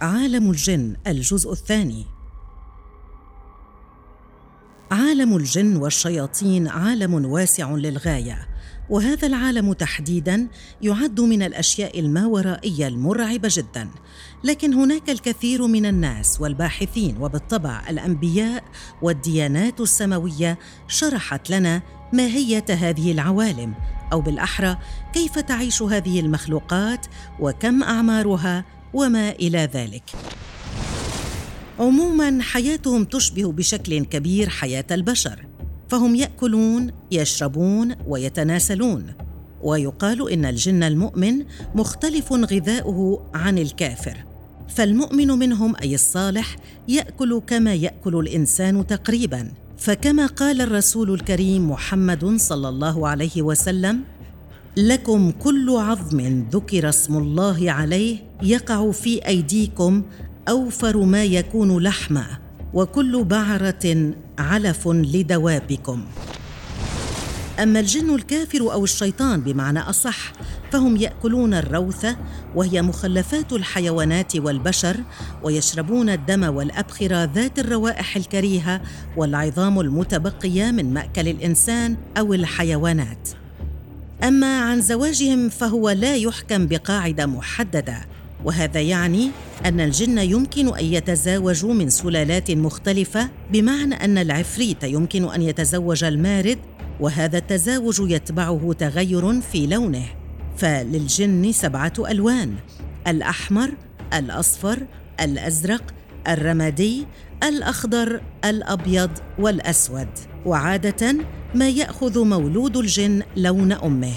عالم الجن الجزء الثاني. عالم الجن والشياطين عالم واسع للغاية وهذا العالم تحديدا يعد من الأشياء الماورائية المرعبة جدا لكن هناك الكثير من الناس والباحثين وبالطبع الأنبياء والديانات السماوية شرحت لنا ماهية هذه العوالم أو بالأحرى كيف تعيش هذه المخلوقات وكم أعمارها وما إلى ذلك. عموما حياتهم تشبه بشكل كبير حياة البشر. فهم يأكلون يشربون ويتناسلون. ويقال إن الجن المؤمن مختلف غذاؤه عن الكافر. فالمؤمن منهم أي الصالح يأكل كما يأكل الإنسان تقريبا. فكما قال الرسول الكريم محمد صلى الله عليه وسلم لكم كل عظم ذكر اسم الله عليه يقع في أيديكم أوفر ما يكون لحما وكل بعرة علف لدوابكم. أما الجن الكافر أو الشيطان بمعنى أصح فهم يأكلون الروث وهي مخلفات الحيوانات والبشر ويشربون الدم والأبخرة ذات الروائح الكريهة والعظام المتبقية من مأكل الإنسان أو الحيوانات. أما عن زواجهم فهو لا يحكم بقاعدة محددة وهذا يعني أن الجن يمكن أن يتزاوجوا من سلالات مختلفة بمعنى أن العفريت يمكن أن يتزوج المارد وهذا التزاوج يتبعه تغير في لونه. فللجن سبعة ألوان الأحمر الأصفر الأزرق الرمادي الأخضر الأبيض والأسود. وعادة ما يأخذ مولود الجن لون أمه.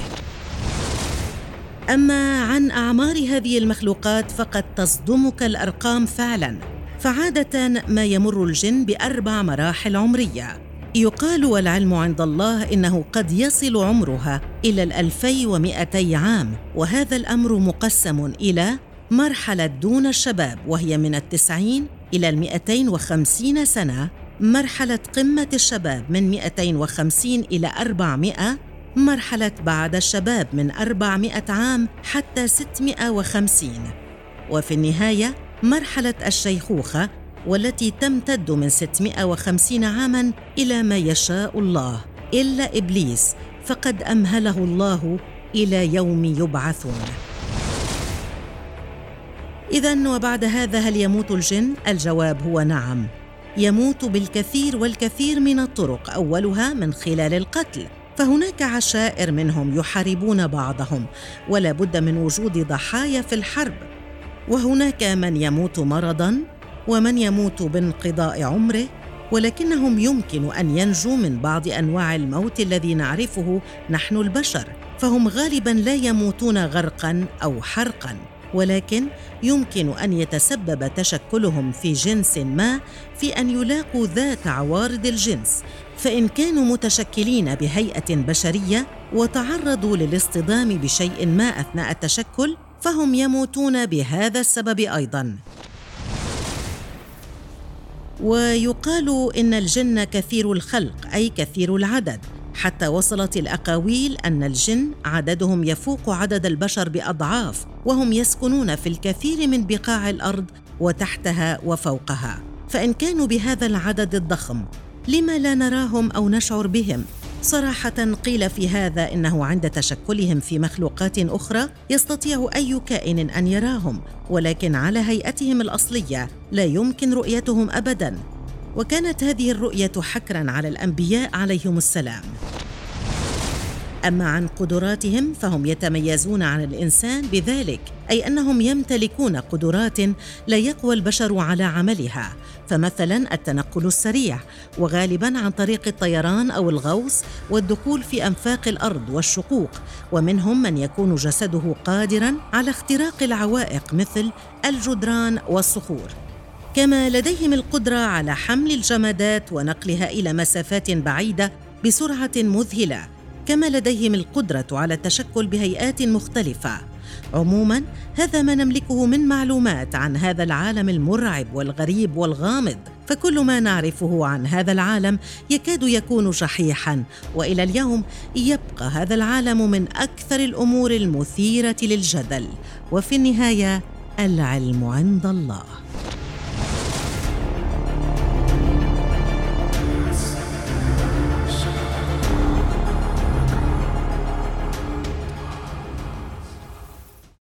أما عن أعمار هذه المخلوقات فقد تصدمك الأرقام فعلا. فعادة ما يمر الجن بأربع مراحل عمرية. يقال والعلم عند الله إنه قد يصل عمرها إلى الألفي ومائتي عام وهذا الأمر مقسم إلى مرحلة دون الشباب وهي من التسعين إلى المئتين وخمسين سنة مرحلة قمة الشباب من 250 إلى 400 مرحلة بعد الشباب من 400 عام حتى 650 وفي النهاية مرحلة الشيخوخة والتي تمتد من 650 عاما إلى ما يشاء الله إلا إبليس فقد أمهله الله إلى يوم يبعثون. إذا وبعد هذا هل يموت الجن؟ الجواب هو نعم. يموت بالكثير والكثير من الطرق أولها من خلال القتل. فهناك عشائر منهم يحاربون بعضهم ولا بد من وجود ضحايا في الحرب. وهناك من يموت مرضا ومن يموت بانقضاء عمره ولكنهم يمكن أن ينجوا من بعض أنواع الموت الذي نعرفه نحن البشر فهم غالبا لا يموتون غرقا أو حرقا. ولكن يمكن أن يتسبب تشكلهم في جنس ما في أن يلاقوا ذات عوارض الجنس فإن كانوا متشكلين بهيئة بشرية وتعرضوا للاصطدام بشيء ما أثناء التشكل فهم يموتون بهذا السبب أيضا. ويقال إن الجن كثير الخلق أي كثير العدد. حتى وصلت الأقاويل أن الجن عددهم يفوق عدد البشر بأضعاف وهم يسكنون في الكثير من بقاع الأرض وتحتها وفوقها. فإن كانوا بهذا العدد الضخم لما لا نراهم أو نشعر بهم؟ صراحة قيل في هذا إنه عند تشكلهم في مخلوقات أخرى يستطيع أي كائن أن يراهم ولكن على هيئتهم الأصلية لا يمكن رؤيتهم ابدا. وكانت هذه الرؤية حكرا على الأنبياء عليهم السلام. أما عن قدراتهم فهم يتميزون عن الإنسان بذلك أي أنهم يمتلكون قدرات لا يقوى البشر على عملها فمثلا التنقل السريع وغالبا عن طريق الطيران أو الغوص والدخول في أنفاق الأرض والشقوق ومنهم من يكون جسده قادرا على اختراق العوائق مثل الجدران والصخور. كما لديهم القدرة على حمل الجمادات ونقلها إلى مسافات بعيدة بسرعة مذهلة كما لديهم القدرة على التشكل بهيئات مختلفة. عموما هذا ما نملكه من معلومات عن هذا العالم المرعب والغريب والغامض فكل ما نعرفه عن هذا العالم يكاد يكون شحيحا وإلى اليوم يبقى هذا العالم من أكثر الأمور المثيرة للجدل. وفي النهاية العلم عند الله.